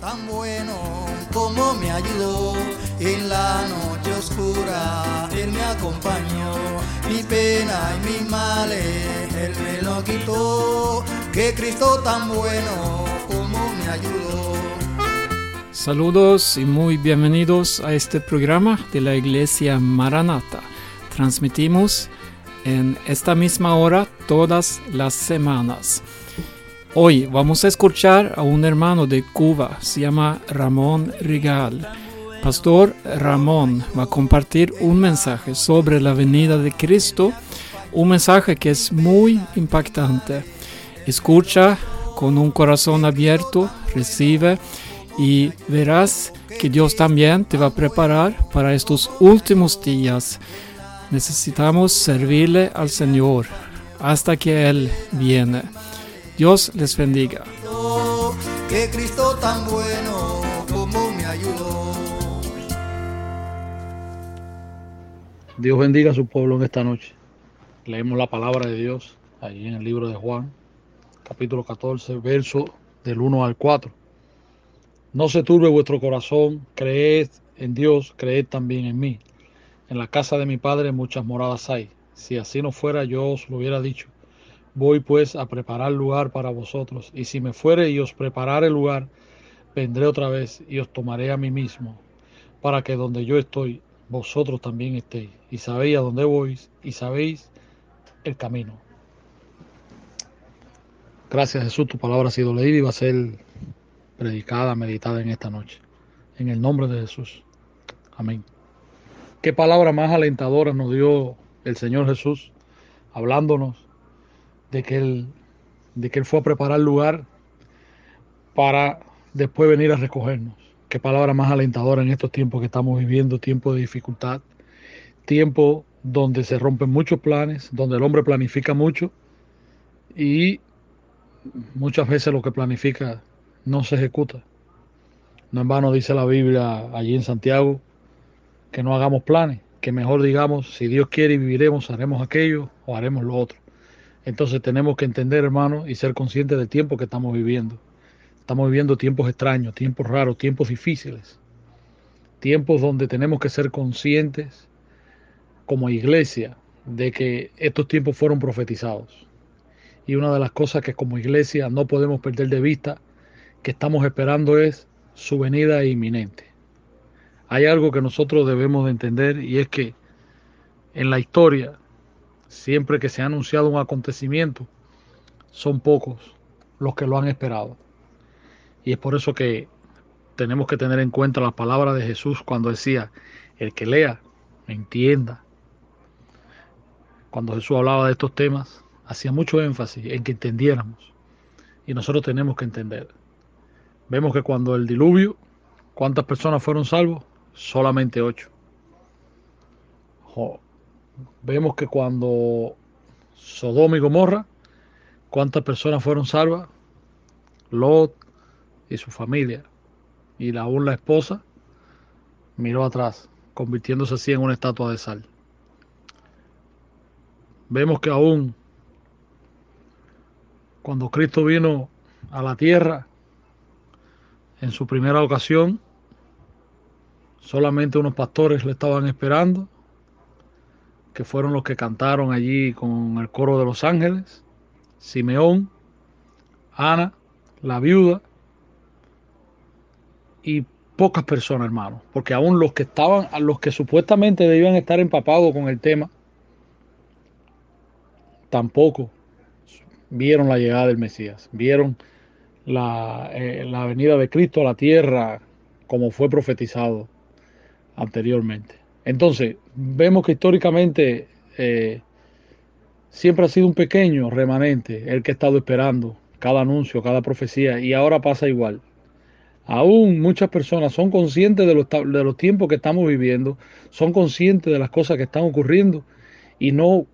tan bueno como me ayudó en la noche oscura, Él me acompañó, mi pena y mis males, Él me lo quitó, que Cristo tan bueno como me ayudó. Saludos y muy bienvenidos a este programa de la Iglesia Maranata. Transmitimos en esta misma hora todas las semanas. Hoy vamos a escuchar a un hermano de Cuba, se llama Ramón Rigal. Pastor Ramón va a compartir un mensaje sobre la venida de Cristo, un mensaje que es muy impactante. Escucha con un corazón abierto, recibe y verás que Dios también te va a preparar para estos últimos días. Necesitamos servirle al Señor hasta que Él viene. Dios les bendiga. Que Cristo tan bueno como me ayudó. Dios bendiga a su pueblo en esta noche. Leemos la palabra de Dios allí en el libro de Juan, capítulo 14, verso del 1 al 4. No se turbe vuestro corazón, creed en Dios, creed también en mí. En la casa de mi Padre muchas moradas hay. Si así no fuera, yo os lo hubiera dicho. Voy pues a preparar lugar para vosotros, y si me fuere y os preparare lugar, vendré otra vez y os tomaré a mí mismo, para que donde yo estoy, vosotros también estéis, y sabéis a dónde voy, y sabéis el camino. Gracias Jesús, tu palabra ha sido leída y va a ser predicada, meditada en esta noche. En el nombre de Jesús. Amén. Qué palabra más alentadora nos dio el Señor Jesús, hablándonos de que Él, de que él fue a preparar lugar para después venir a recogernos. Qué palabra más alentadora en estos tiempos que estamos viviendo, tiempos de dificultad, tiempo donde se rompen muchos planes, donde el hombre planifica mucho y muchas veces lo que planifica no se ejecuta. No en vano dice la Biblia allí en Santiago que no hagamos planes, que mejor digamos, si Dios quiere y viviremos, haremos aquello o haremos lo otro. Entonces tenemos que entender, hermano, y ser conscientes del tiempo que estamos viviendo. Estamos viviendo tiempos extraños, tiempos raros, tiempos difíciles. Tiempos donde tenemos que ser conscientes como iglesia de que estos tiempos fueron profetizados. Y una de las cosas que como iglesia no podemos perder de vista, que estamos esperando es su venida inminente. Hay algo que nosotros debemos de entender y es que en la historia siempre que se ha anunciado un acontecimiento, son pocos los que lo han esperado. Y es por eso que tenemos que tener en cuenta las palabras de Jesús cuando decía, el que lea, entienda. Cuando Jesús hablaba de estos temas, hacía mucho énfasis en que entendiéramos. Y nosotros tenemos que entender. Vemos que cuando el diluvio, ¿cuántas personas fueron salvos? Solamente ocho vemos que cuando Sodoma y Gomorra, ¿cuántas personas fueron salvas? Lot y su familia. Y aún la esposa miró atrás, convirtiéndose así en una estatua de sal. Vemos que aún cuando Cristo vino a la tierra, en su primera ocasión, solamente unos pastores le estaban esperando que fueron los que cantaron allí con el coro de los ángeles, Simeón, Ana, la viuda y pocas personas, hermano, porque aún los que estaban, los que supuestamente debían estar empapados con el tema, tampoco vieron la llegada del Mesías, vieron la, eh, la venida de Cristo a la tierra como fue profetizado anteriormente. Entonces, vemos que históricamente eh, siempre ha sido un pequeño remanente el que ha estado esperando cada anuncio, cada profecía, y ahora pasa igual. Aún muchas personas son conscientes de los, tiempos que estamos viviendo, son conscientes de las cosas que están ocurriendo y no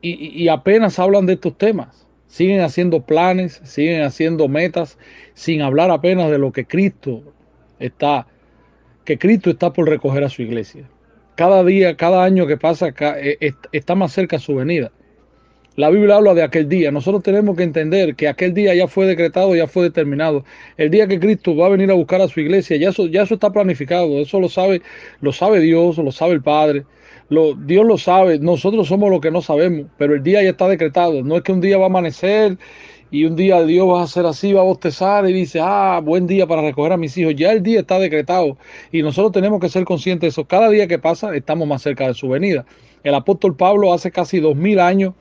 y apenas hablan de estos temas. Siguen haciendo planes, siguen haciendo metas, sin hablar apenas de lo que Cristo está, que Cristo está por recoger a su iglesia cada día, cada año que pasa eh, está más cerca su venida. La Biblia habla de aquel día. Nosotros tenemos que entender que aquel día ya fue decretado, ya fue determinado. El día que Cristo va a venir a buscar a su iglesia, ya eso, ya eso está planificado. Eso lo sabe, lo sabe Dios, lo sabe el Padre. Lo, Dios lo sabe. Nosotros somos los que no sabemos, pero el día ya está decretado. No es que un día va a amanecer y un día Dios va a hacer así, va a bostezar y dice, ah, buen día para recoger a mis hijos. Ya el día está decretado y nosotros tenemos que ser conscientes de eso. Cada día que pasa estamos más cerca de su venida. El apóstol Pablo hace casi dos mil años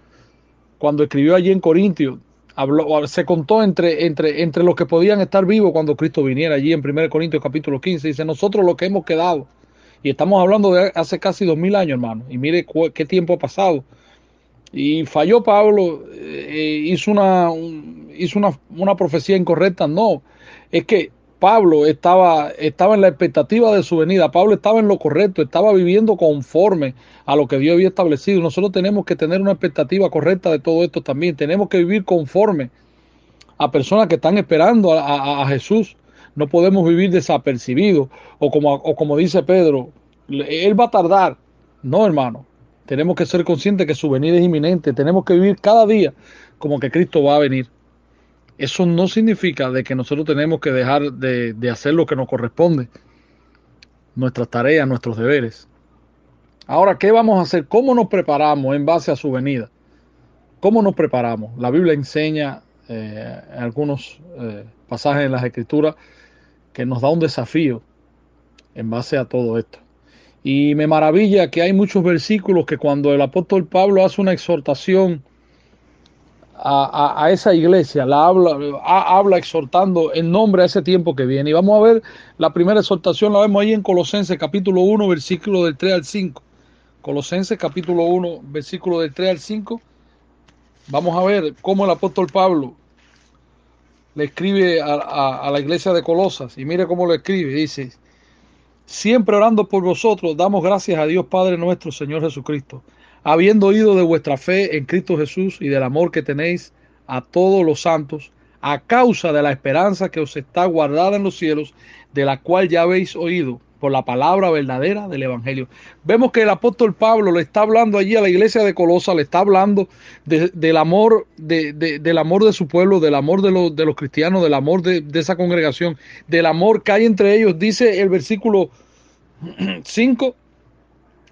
cuando escribió allí en Corintios, habló, se contó entre, entre, entre los que podían estar vivos cuando Cristo viniera allí en 1 Corintios capítulo 15. Dice, nosotros los que hemos quedado, y estamos hablando de hace casi dos mil años, hermano, y mire qué tiempo ha pasado. Y falló Pablo, eh, hizo, una, hizo una, una profecía incorrecta. No, es que Pablo estaba, estaba en la expectativa de su venida, Pablo estaba en lo correcto, estaba viviendo conforme a lo que Dios había establecido. Nosotros tenemos que tener una expectativa correcta de todo esto también, tenemos que vivir conforme a personas que están esperando a, Jesús. No podemos vivir desapercibidos o como, o como dice Pedro, Él va a tardar. No, hermano, tenemos que ser conscientes que su venida es inminente, tenemos que vivir cada día como que Cristo va a venir. Eso no significa de que nosotros tenemos que dejar de, hacer lo que nos corresponde, nuestras tareas, nuestros deberes. Ahora, ¿qué vamos a hacer? ¿Cómo nos preparamos en base a su venida? ¿Cómo nos preparamos? La Biblia enseña eh, algunos eh, pasajes en las Escrituras que nos da un desafío en base a todo esto. Y me maravilla que hay muchos versículos que cuando el apóstol Pablo hace una exhortación a, esa iglesia, la habla, habla exhortando en nombre a ese tiempo que viene. Y vamos a ver la primera exhortación, la vemos ahí en Colosenses capítulo 1, versículo del 3 al 5. Colosenses capítulo 1, versículo del 3 al 5. Vamos a ver cómo el apóstol Pablo le escribe a, a la iglesia de Colosas. Y mire cómo lo escribe. Dice, siempre orando por vosotros, damos gracias a Dios Padre nuestro, Señor Jesucristo habiendo oído de vuestra fe en Cristo Jesús y del amor que tenéis a todos los santos, a causa de la esperanza que os está guardada en los cielos, de la cual ya habéis oído la palabra verdadera del Evangelio. Vemos que el apóstol Pablo le está hablando allí a la iglesia de Colosa, le está hablando del amor, de, del amor de su pueblo, del amor de, los, los cristianos, del amor de esa congregación, del amor que hay entre ellos. Dice el versículo 5,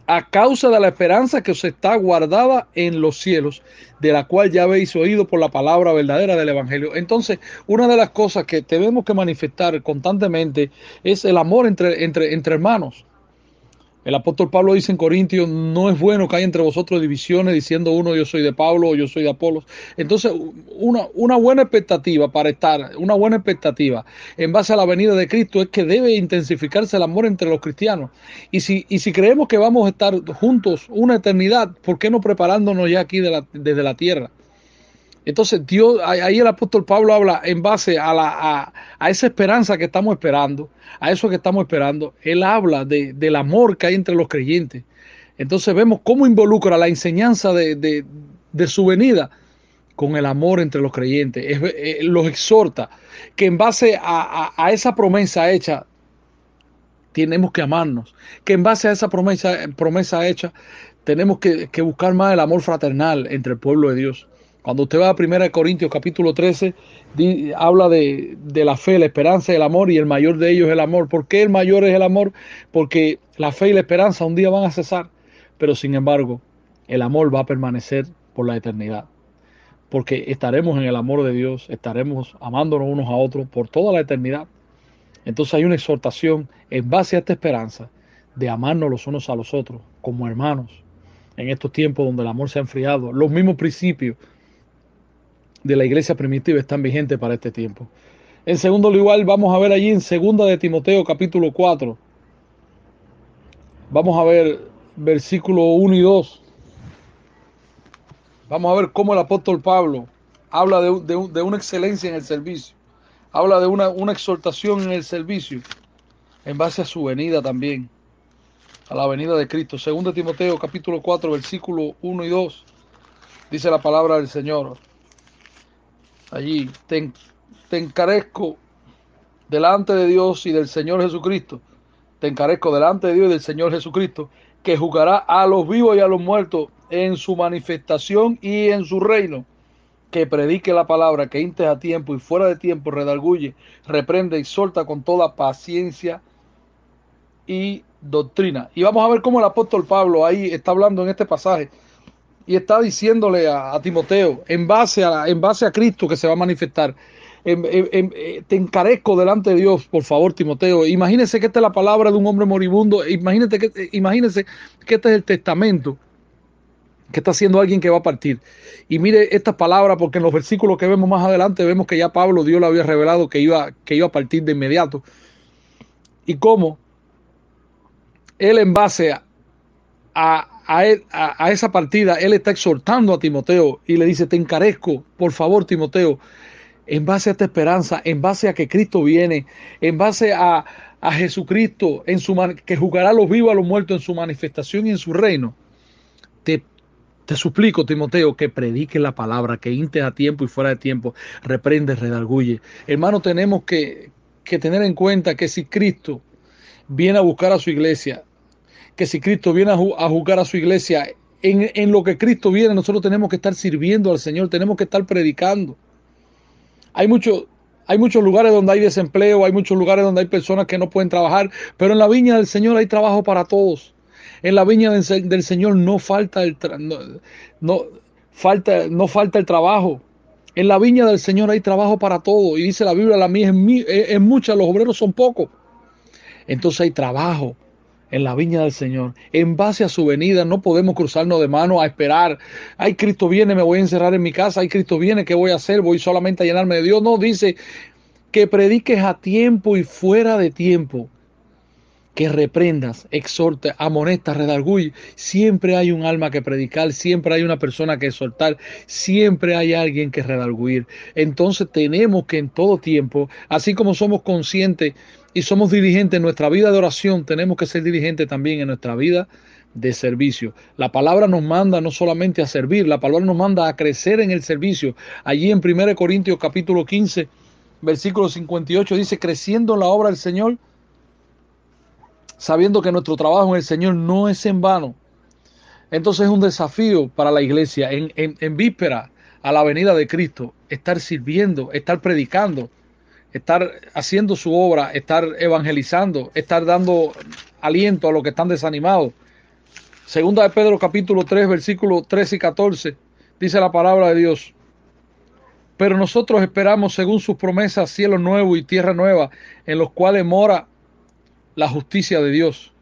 a causa de la esperanza que os está guardada en los cielos, de la cual ya habéis oído por la palabra verdadera del Evangelio. Entonces, una de las cosas que tenemos que manifestar constantemente es el amor entre, entre, entre hermanos. El apóstol Pablo dice en Corintios, no es bueno que haya entre vosotros divisiones diciendo uno yo soy de Pablo o yo soy de Apolos. Entonces, una, una buena expectativa para estar, una buena expectativa en base a la venida de Cristo es que debe intensificarse el amor entre los cristianos. Y si, y si creemos que vamos a estar juntos una eternidad, ¿por qué no preparándonos ya aquí desde la tierra? Entonces Dios, ahí el apóstol Pablo habla en base a, la, a, esa esperanza que estamos esperando, a eso que estamos esperando. Él habla de, del amor que hay entre los creyentes. Entonces vemos cómo involucra la enseñanza de, de, su venida con el amor entre los creyentes. Eh, los exhorta que en base a, a, esa promesa hecha tenemos que amarnos, que en base a esa promesa, promesa hecha tenemos que, que buscar más el amor fraternal entre el pueblo de Dios. Cuando usted va a 1 Corintios capítulo 13, habla de, la fe, la esperanza y el amor, y el mayor de ellos es el amor. ¿Por qué el mayor es el amor? Porque la fe y la esperanza un día van a cesar, pero sin embargo, el amor va a permanecer por la eternidad. Porque estaremos en el amor de Dios, estaremos amándonos unos a otros por toda la eternidad. Entonces hay una exhortación en base a esta esperanza de amarnos los unos a los otros como hermanos en estos tiempos donde el amor se ha enfriado. Los mismos principios de la iglesia primitiva están vigentes para este tiempo. En segundo lugar, vamos a ver allí en segunda de Timoteo capítulo 4. Vamos a ver versículo 1 y 2. Vamos a ver cómo el apóstol Pablo habla de, una excelencia en el servicio. Habla de una, una exhortación en el servicio en base a su venida también, a la venida de Cristo. Segundo Timoteo capítulo 4, versículo 1 y 2. Dice la palabra del Señor allí, te, encarezco delante de Dios y del Señor Jesucristo, te encarezco delante de Dios y del Señor Jesucristo, que juzgará a los vivos y a los muertos en su manifestación y en su reino, que predique la palabra, que intes a tiempo y fuera de tiempo, redarguye, reprende y solta con toda paciencia y doctrina. Y vamos a ver cómo el apóstol Pablo ahí está hablando en este pasaje y está diciéndole a, Timoteo, en base a, en base a Cristo que se va a manifestar, eh, te encarezco delante de Dios, por favor, Timoteo. Imagínese que esta es la palabra de un hombre moribundo. Imagínese que, imagínese que este es el testamento que está haciendo alguien que va a partir. Y mire estas palabras, porque en los versículos que vemos más adelante vemos que ya Pablo, Dios le había revelado que iba, que iba a partir de inmediato. Y cómo él en base a, esa partida, él está exhortando a Timoteo y le dice, te encarezco, por favor, Timoteo, en base a esta esperanza, en base a que Cristo viene, en base a, a Jesucristo, en su que jugará a los vivos a los muertos en su manifestación y en su reino, te, te suplico, Timoteo, que predique la palabra, que intes a tiempo y fuera de tiempo, reprende, redarguye. Hermano, tenemos que, que tener en cuenta que si Cristo viene a buscar a su iglesia, que si Cristo viene a, a juzgar a su iglesia, en, en, lo que Cristo viene, nosotros tenemos que estar sirviendo al Señor, tenemos que estar predicando. Hay, mucho, hay muchos lugares donde hay desempleo, hay muchos lugares donde hay personas que no pueden trabajar, pero en la viña del Señor hay trabajo para todos. En la viña del, Señor no falta el no, falta, no falta el trabajo. En la viña del Señor hay trabajo para todos. Y dice la Biblia, la mía es, es mucha, los obreros son pocos. Entonces hay trabajo en la viña del Señor. En base a su venida no podemos cruzarnos de mano a esperar. Ay, Cristo viene, me voy a encerrar en mi casa. Ay, Cristo viene, ¿qué voy a hacer? Voy solamente a llenarme de Dios. No, dice que prediques a tiempo y fuera de tiempo. Que reprendas, exhorte, amonesta, redarguye. Siempre hay un alma que predicar, siempre hay una persona que exhortar, siempre hay alguien que redarguir. Entonces tenemos que en todo tiempo, así como somos conscientes y somos dirigentes en nuestra vida de oración, tenemos que ser dirigentes también en nuestra vida de servicio. La palabra nos manda no solamente a servir, la palabra nos manda a crecer en el servicio. Allí en 1 Corintios capítulo 15, versículo 58 dice, creciendo en la obra del Señor, sabiendo que nuestro trabajo en el Señor no es en vano. Entonces es un desafío para la iglesia en, víspera a la venida de Cristo, estar sirviendo, estar predicando, estar haciendo su obra, estar evangelizando, estar dando aliento a los que están desanimados. Segunda de Pedro capítulo 3, versículos 13 y 14, dice la palabra de Dios. Pero nosotros esperamos según sus promesas cielo nuevo y tierra nueva, en los cuales mora la justicia de Dios.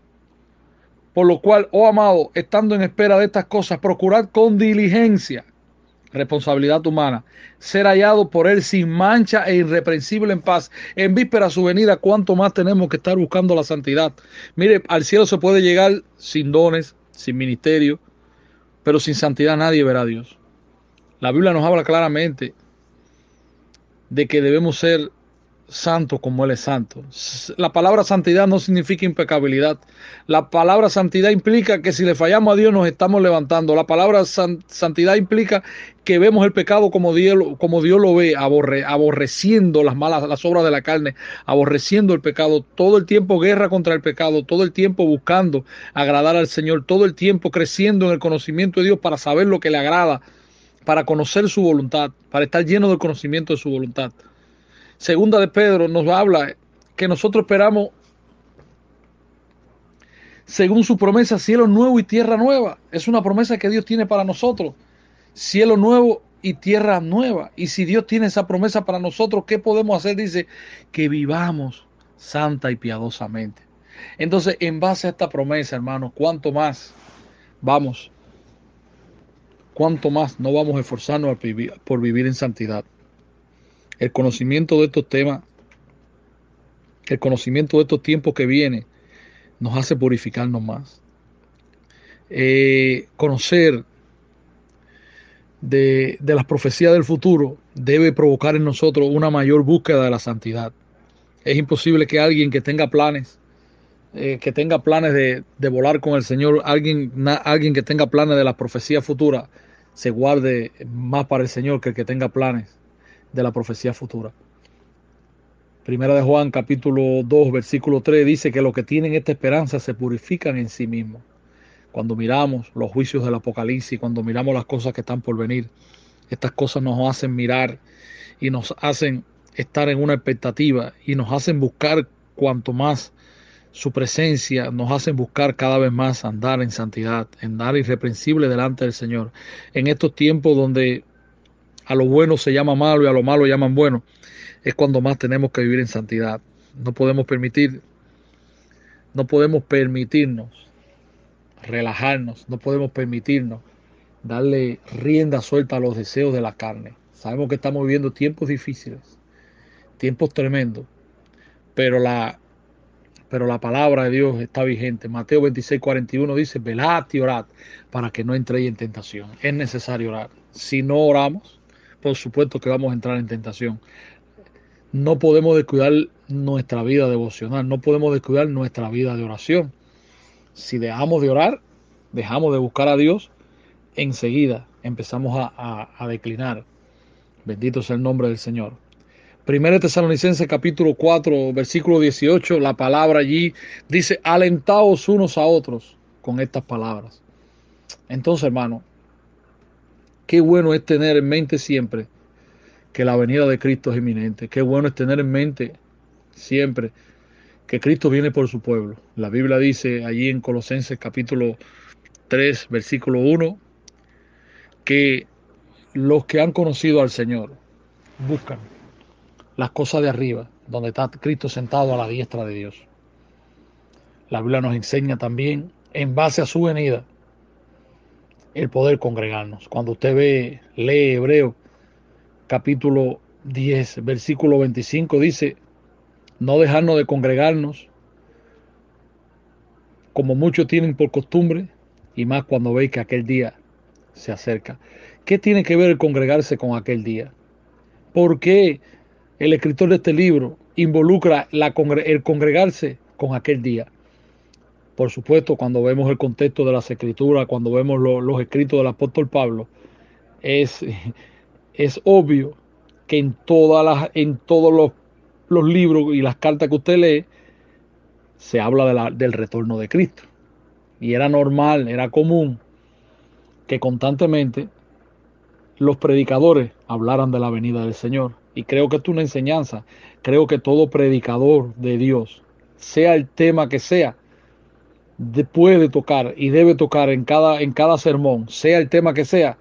Por lo cual, oh amado, estando en espera de estas cosas, procurad con diligencia responsabilidad humana, ser hallado por Él sin mancha e irreprensible en paz. En víspera de su venida, ¿cuánto más tenemos que estar buscando la santidad? Mire, al cielo se puede llegar sin dones, sin ministerio, pero sin santidad nadie verá a Dios. La Biblia nos habla claramente de que debemos ser santo como Él es santo. La palabra santidad no significa impecabilidad. La palabra santidad implica que si le fallamos a Dios nos estamos levantando. La palabra santidad implica que vemos el pecado como Dios, lo ve, aborreciendo las malas, las obras de la carne, aborreciendo el pecado, todo el tiempo guerra contra el pecado, todo el tiempo buscando agradar al Señor, todo el tiempo creciendo en el conocimiento de Dios para saber lo que le agrada, para conocer su voluntad, para estar lleno del conocimiento de su voluntad. Segunda de Pedro nos habla que nosotros esperamos, según su promesa, cielo nuevo y tierra nueva. Es una promesa que Dios tiene para nosotros. Cielo nuevo y tierra nueva. Y si Dios tiene esa promesa para nosotros, ¿qué podemos hacer? Dice que vivamos santa y piadosamente. Entonces, en base a esta promesa, hermanos, ¿cuánto más vamos? ¿Cuánto más no vamos a esforzarnos por vivir en santidad? El conocimiento de estos temas, el conocimiento de estos tiempos que vienen, nos hace purificarnos más. Eh, conocer de, las profecías del futuro debe provocar en nosotros una mayor búsqueda de la santidad. Es imposible que alguien que tenga planes, eh, que tenga planes de, de, volar con el Señor, alguien, alguien que tenga planes de las profecías futuras, se guarde más para el Señor que el que tenga planes de la profecía futura. Primera de Juan capítulo 2 versículo 3 dice que los que tienen esta esperanza se purifican en sí mismos. cuando miramos los juicios del Apocalipsis, cuando miramos las cosas que están por venir, estas cosas nos hacen mirar y nos hacen estar en una expectativa y nos hacen buscar cuanto más su presencia, nos hacen buscar cada vez más andar en santidad, andar irreprensible delante del Señor. En estos tiempos donde a lo bueno se llama malo y a lo malo llaman bueno, es cuando más tenemos que vivir en santidad. No podemos permitir, no podemos permitirnos relajarnos, no podemos permitirnos darle rienda suelta a los deseos de la carne. Sabemos que estamos viviendo tiempos difíciles, tiempos tremendos, pero la, pero la palabra de Dios está vigente. Mateo 26, 41 dice, velad y orad para que no entréis en tentación. Es necesario orar. Si no oramos, por supuesto que vamos a entrar en tentación. No podemos descuidar nuestra vida devocional, no podemos descuidar nuestra vida de oración. Si dejamos de orar, dejamos de buscar a Dios, enseguida empezamos a, declinar. Bendito sea el nombre del Señor. Primero Tesalonicenses capítulo 4, versículo 18, la palabra allí dice, alentaos unos a otros con estas palabras. Entonces, hermano, qué bueno es tener en mente siempre que la venida de Cristo es inminente. Qué bueno es tener en mente siempre que Cristo viene por su pueblo. La Biblia dice allí en Colosenses capítulo 3, versículo 1, que los que han conocido al Señor buscan las cosas de arriba, donde está Cristo sentado a la diestra de Dios. La Biblia nos enseña también, en base a su venida, el poder congregarnos. Cuando usted ve, lee Hebreo capítulo 10, versículo 25, dice, no dejarnos de congregarnos, como muchos tienen por costumbre, y más cuando veis que aquel día se acerca. ¿Qué tiene que ver el congregarse con aquel día? ¿Por qué el escritor de este libro involucra la, el congregarse con aquel día? Por supuesto, cuando vemos el contexto de las escrituras, cuando vemos los escritos del apóstol Pablo, es, es obvio que en, todas las, en todos los, libros y las cartas que usted lee, se habla de la, del retorno de Cristo. Y era normal, era común que constantemente los predicadores hablaran de la venida del Señor. Y creo que es una enseñanza. Creo que todo predicador de Dios, sea el tema que sea, puede tocar y debe tocar en cada, en cada sermón, sea el tema que sea,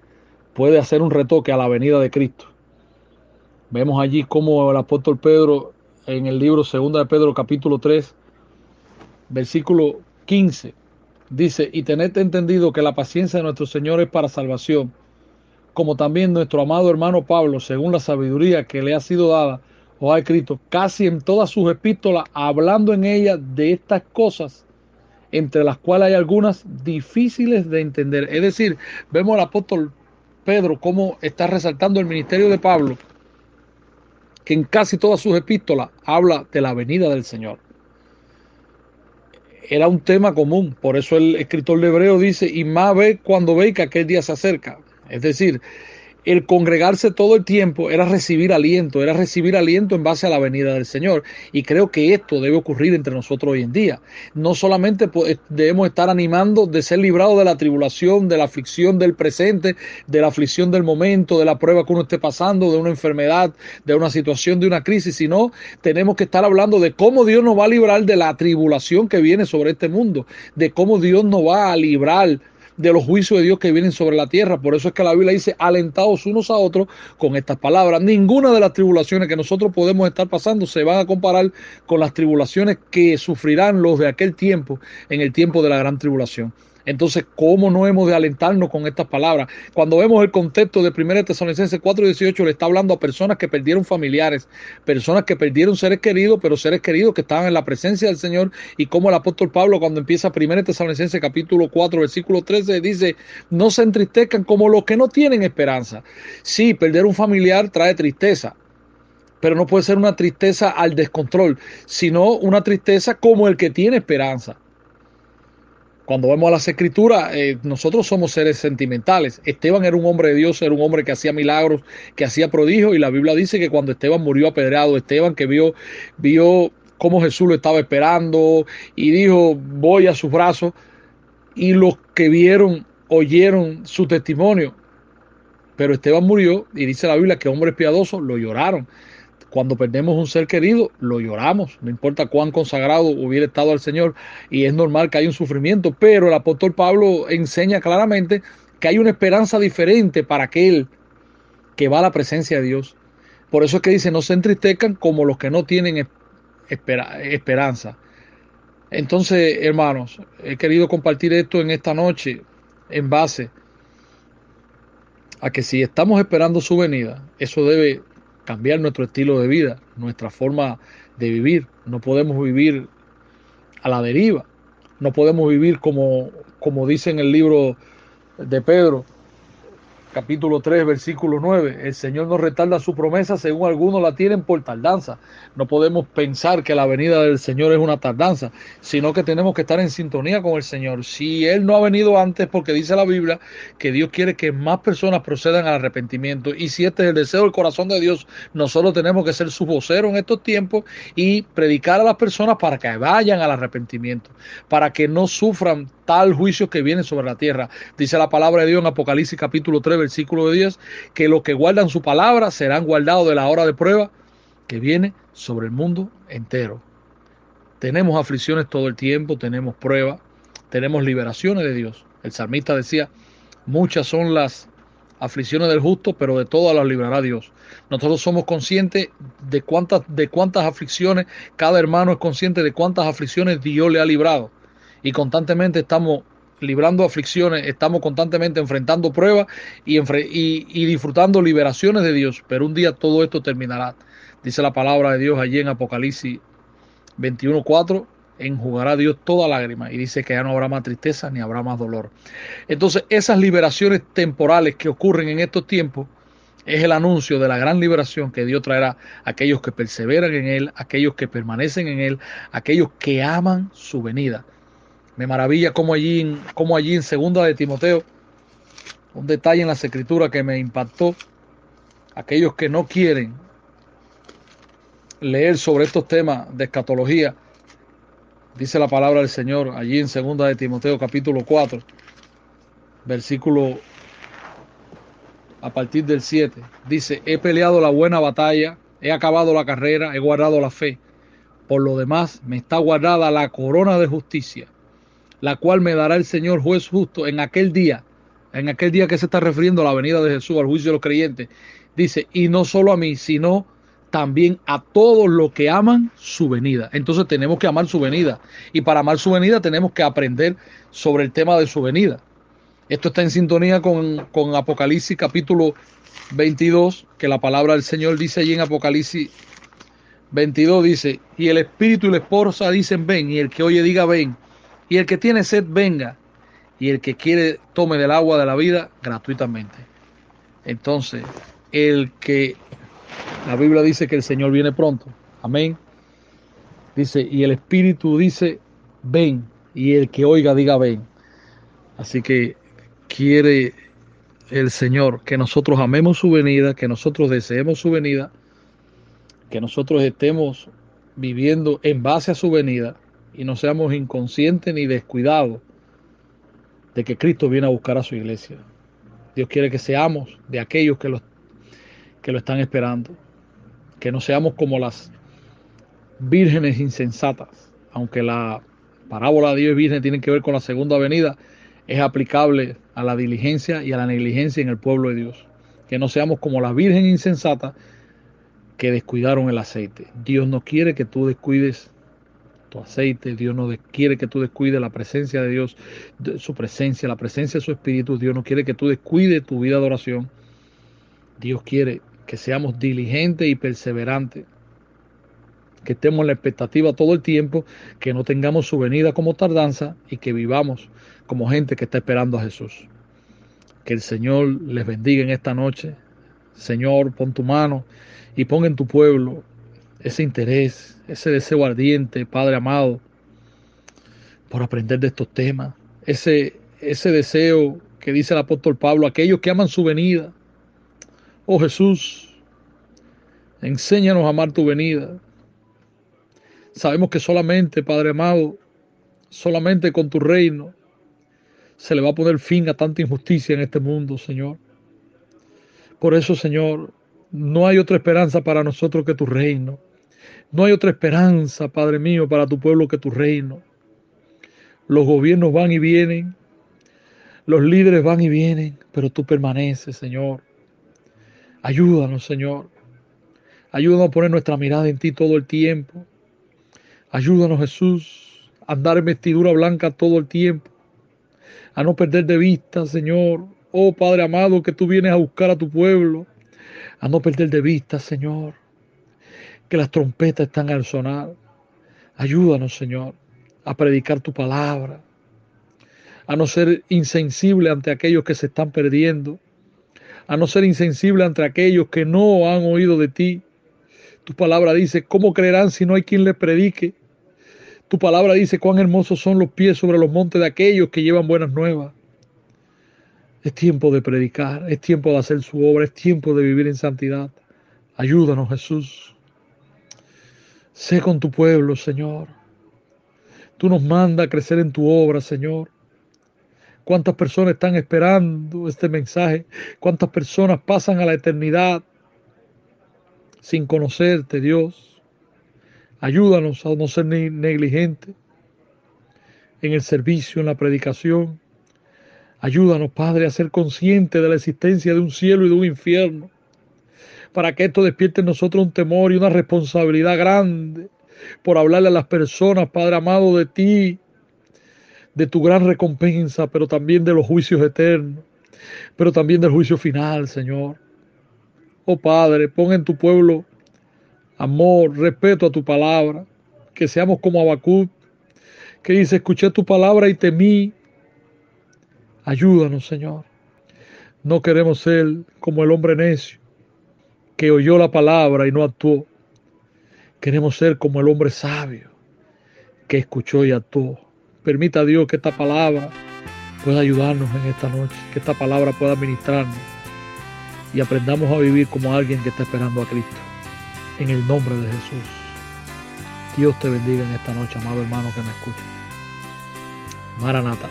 puede hacer un retoque a la venida de Cristo. Vemos allí como el apóstol Pedro en el libro 2 de Pedro capítulo 3, versículo 15, Dice, y tened entendido que la paciencia de nuestro Señor es para salvación, como también nuestro amado hermano Pablo, según la sabiduría que le ha sido dada, os ha escrito casi en todas sus epístolas, hablando en ellas de estas cosas, entre las cuales hay algunas difíciles de entender. Es decir, vemos al apóstol Pedro cómo está resaltando el ministerio de Pablo, que en casi todas sus epístolas habla de la venida del Señor era un tema común. Por eso el escritor de Hebreo dice, y más ve cuando ve que aquel día se acerca. Es decir, el congregarse todo el tiempo era recibir aliento, era recibir aliento en base a la venida del Señor. Y creo que esto debe ocurrir entre nosotros hoy en día. No solamente debemos estar animando de ser librados de la tribulación, de la aflicción del presente, de la aflicción del momento, de la prueba que uno esté pasando, de una enfermedad, de una situación, de una crisis, sino tenemos que estar hablando de cómo Dios nos va a librar de la tribulación que viene sobre este mundo, de cómo Dios nos va a librar de los juicios de Dios que vienen sobre la tierra. Por eso es que la Biblia dice, alentados unos a otros con estas palabras. Ninguna de las tribulaciones que nosotros podemos estar pasando se van a comparar con las tribulaciones que sufrirán los de aquel tiempo en el tiempo de la gran tribulación. Entonces, ¿cómo no hemos de alentarnos con estas palabras? Cuando vemos el contexto de 1 Tesalonicenses 4:18, le está hablando a personas que perdieron familiares, personas que perdieron seres queridos, pero seres queridos que estaban en la presencia del Señor. Y como el apóstol Pablo, cuando empieza 1 Tesalonicenses capítulo 4, versículo 13, dice: No se entristezcan como los que no tienen esperanza. Sí, perder un familiar trae tristeza, pero no puede ser una tristeza al descontrol, sino una tristeza como el que tiene esperanza. Cuando vemos a las escrituras, eh, nosotros somos seres sentimentales. Esteban era un hombre de Dios, era un hombre que hacía milagros, que hacía prodigios, y la Biblia dice que cuando Esteban murió apedreado, Esteban que vio, vio cómo Jesús lo estaba esperando y dijo, voy a sus brazos, y los que vieron, oyeron su testimonio. Pero Esteban murió y dice la Biblia que hombres piadosos lo lloraron. Cuando perdemos un ser querido, lo lloramos, no importa cuán consagrado hubiera estado al Señor, y es normal que haya un sufrimiento, pero el apóstol Pablo enseña claramente que hay una esperanza diferente para aquel que va a la presencia de Dios. Por eso es que dice, no se entristezcan como los que no tienen esperanza. Entonces, hermanos, he querido compartir esto en esta noche en base a que si estamos esperando su venida, eso debe cambiar nuestro estilo de vida, nuestra forma de vivir. No podemos vivir a la deriva. No podemos vivir como, como dice en el libro de Pedro, capítulo 3, versículo 9. El Señor no retarda su promesa según algunos la tienen por tardanza. No podemos pensar que la venida del Señor es una tardanza, sino que tenemos que estar en sintonía con el Señor. Si Él no ha venido antes, porque dice la Biblia que Dios quiere que más personas procedan al arrepentimiento. Y si este es el deseo del corazón de Dios, nosotros tenemos que ser su vocero en estos tiempos y predicar a las personas para que vayan al arrepentimiento, para que no sufran tal juicio que viene sobre la tierra. Dice la palabra de Dios en Apocalipsis capítulo 3, versículo de 10, que los que guardan su palabra serán guardados de la hora de prueba que viene sobre el mundo entero. Tenemos aflicciones todo el tiempo, tenemos pruebas, tenemos liberaciones de Dios. El salmista decía, muchas son las aflicciones del justo, pero de todas las librará Dios. Nosotros somos conscientes de cuántas, de cuántas aflicciones, cada hermano es consciente de cuántas aflicciones Dios le ha librado y constantemente estamos librando aflicciones, estamos constantemente enfrentando pruebas y, disfrutando liberaciones de Dios, pero un día todo esto terminará. Dice la palabra de Dios allí en Apocalipsis 21.4, enjugará Dios toda lágrima y dice que ya no habrá más tristeza ni habrá más dolor. Entonces esas liberaciones temporales que ocurren en estos tiempos es el anuncio de la gran liberación que Dios traerá a aquellos que perseveran en Él, aquellos que permanecen en Él, aquellos que aman su venida. Me maravilla como allí, como allí en segunda de Timoteo, un detalle en las escrituras que me impactó. Aquellos que no quieren leer sobre estos temas de escatología, dice la palabra del Señor allí en segunda de Timoteo capítulo 4, versículo a partir del 7. Dice, he peleado la buena batalla, he acabado la carrera, he guardado la fe. Por lo demás, me está guardada la corona de justicia la cual me dará el Señor juez justo en aquel día, en aquel día que se está refiriendo a la venida de Jesús, al juicio de los creyentes. Dice, y no solo a mí, sino también a todos los que aman su venida. Entonces tenemos que amar su venida. Y para amar su venida tenemos que aprender sobre el tema de su venida. Esto está en sintonía con, con Apocalipsis capítulo 22, que la palabra del Señor dice allí en Apocalipsis 22, dice, y el espíritu y la esposa dicen ven, y el que oye diga ven. Y el que tiene sed, venga. Y el que quiere, tome del agua de la vida gratuitamente. Entonces, el que, la Biblia dice que el Señor viene pronto. Amén. Dice, y el Espíritu dice, ven. Y el que oiga, diga, ven. Así que quiere el Señor que nosotros amemos su venida, que nosotros deseemos su venida, que nosotros estemos viviendo en base a su venida y no seamos inconscientes ni descuidados de que Cristo viene a buscar a su iglesia. Dios quiere que seamos de aquellos que lo, que lo están esperando, que no seamos como las vírgenes insensatas, aunque la parábola de Dios y virgen tiene que ver con la segunda venida, es aplicable a la diligencia y a la negligencia en el pueblo de Dios. Que no seamos como las virgen insensata que descuidaron el aceite. Dios no quiere que tú descuides tu aceite. Dios no quiere que tú descuides la presencia de Dios, su presencia, la presencia de su Espíritu. Dios no quiere que tú descuides tu vida de oración. Dios quiere que seamos diligentes y perseverantes, que estemos en la expectativa todo el tiempo, que no tengamos su venida como tardanza y que vivamos como gente que está esperando a Jesús. Que el Señor les bendiga en esta noche. Señor, pon tu mano y pon en tu pueblo ese interés, ese deseo ardiente, Padre amado, por aprender de estos temas, ese, ese deseo que dice el apóstol Pablo, aquellos que aman su venida. Oh Jesús, enséñanos a amar tu venida. Sabemos que solamente, Padre amado, solamente con tu reino se le va a poner fin a tanta injusticia en este mundo, Señor. Por eso, Señor, no hay otra esperanza para nosotros que tu reino. No hay otra esperanza, Padre mío, para tu pueblo que tu reino. Los gobiernos van y vienen, los líderes van y vienen, pero tú permaneces, Señor. Ayúdanos, Señor. Ayúdanos a poner nuestra mirada en ti todo el tiempo. Ayúdanos, Jesús, a andar en vestidura blanca todo el tiempo. A no perder de vista, Señor. Oh Padre amado, que tú vienes a buscar a tu pueblo. A no perder de vista, Señor. Que las trompetas están al sonar. Ayúdanos, Señor, a predicar tu palabra. A no ser insensible ante aquellos que se están perdiendo. A no ser insensible ante aquellos que no han oído de ti tu palabra dice, ¿cómo creerán si no hay quien les predique? Tu palabra dice, cuán hermosos son los pies sobre los montes de aquellos que llevan buenas nuevas. Es tiempo de predicar, es tiempo de hacer su obra, es tiempo de vivir en santidad. Ayúdanos, Jesús. Sé con tu pueblo, Señor. Tú nos mandas a crecer en tu obra, Señor. ¿Cuántas personas están esperando este mensaje? ¿Cuántas personas pasan a la eternidad sin conocerte, Dios. Ayúdanos a no ser negligentes en el servicio, en la predicación. Ayúdanos, Padre, a ser conscientes de la existencia de un cielo y de un infierno, para que esto despierte en nosotros un temor y una responsabilidad grande por hablarle a las personas, Padre amado, de ti, de tu gran recompensa, pero también de los juicios eternos, pero también del juicio final, Señor. Oh Padre, pon en tu pueblo amor, respeto a tu palabra, que seamos como Abacut, que dice, escuché tu palabra y temí. Ayúdanos, Señor. No queremos ser como el hombre necio, que oyó la palabra y no actuó. Queremos ser como el hombre sabio, que escuchó y actuó. Permita a Dios que esta palabra pueda ayudarnos en esta noche, que esta palabra pueda ministrarnos y aprendamos a vivir como alguien que está esperando a Cristo. En el nombre de Jesús. Dios te bendiga en esta noche, amado hermano que me escucha. Maranata.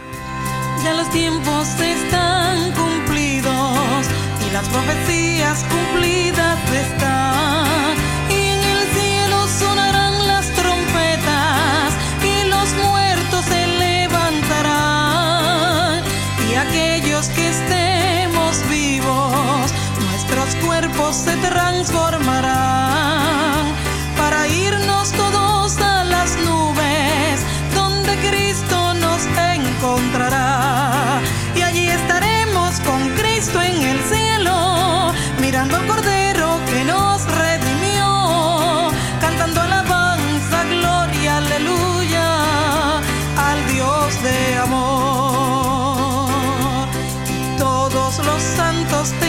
Ya los tiempos están cumplidos y las profecías cumplidas están. Y en el cielo sonarán las trompetas y los muertos se levantarán. Y aquellos que estemos vivos cuerpos se transformarán santos tendrán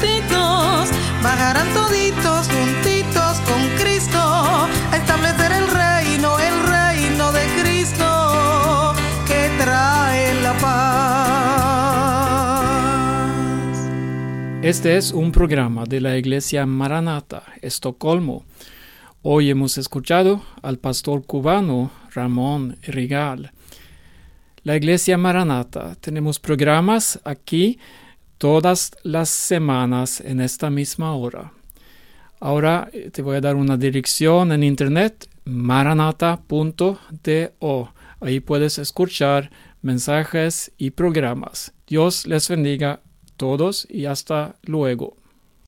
juntitos bajarán toditos juntitos con Cristo a establecer el reino, el reino de Cristo que trae la paz. Este es un programa de la Iglesia Maranata, Estocolmo. Hoy hemos escuchado al pastor cubano Ramón Rigal. La Iglesia Maranata, tenemos programas aquí todas las semanas en esta misma hora. Ahora eh, te voy a dar una dirección en internet, maranata.do. Ahí puedes escuchar mensajes y programas. Dios les bendiga a todos y hasta luego.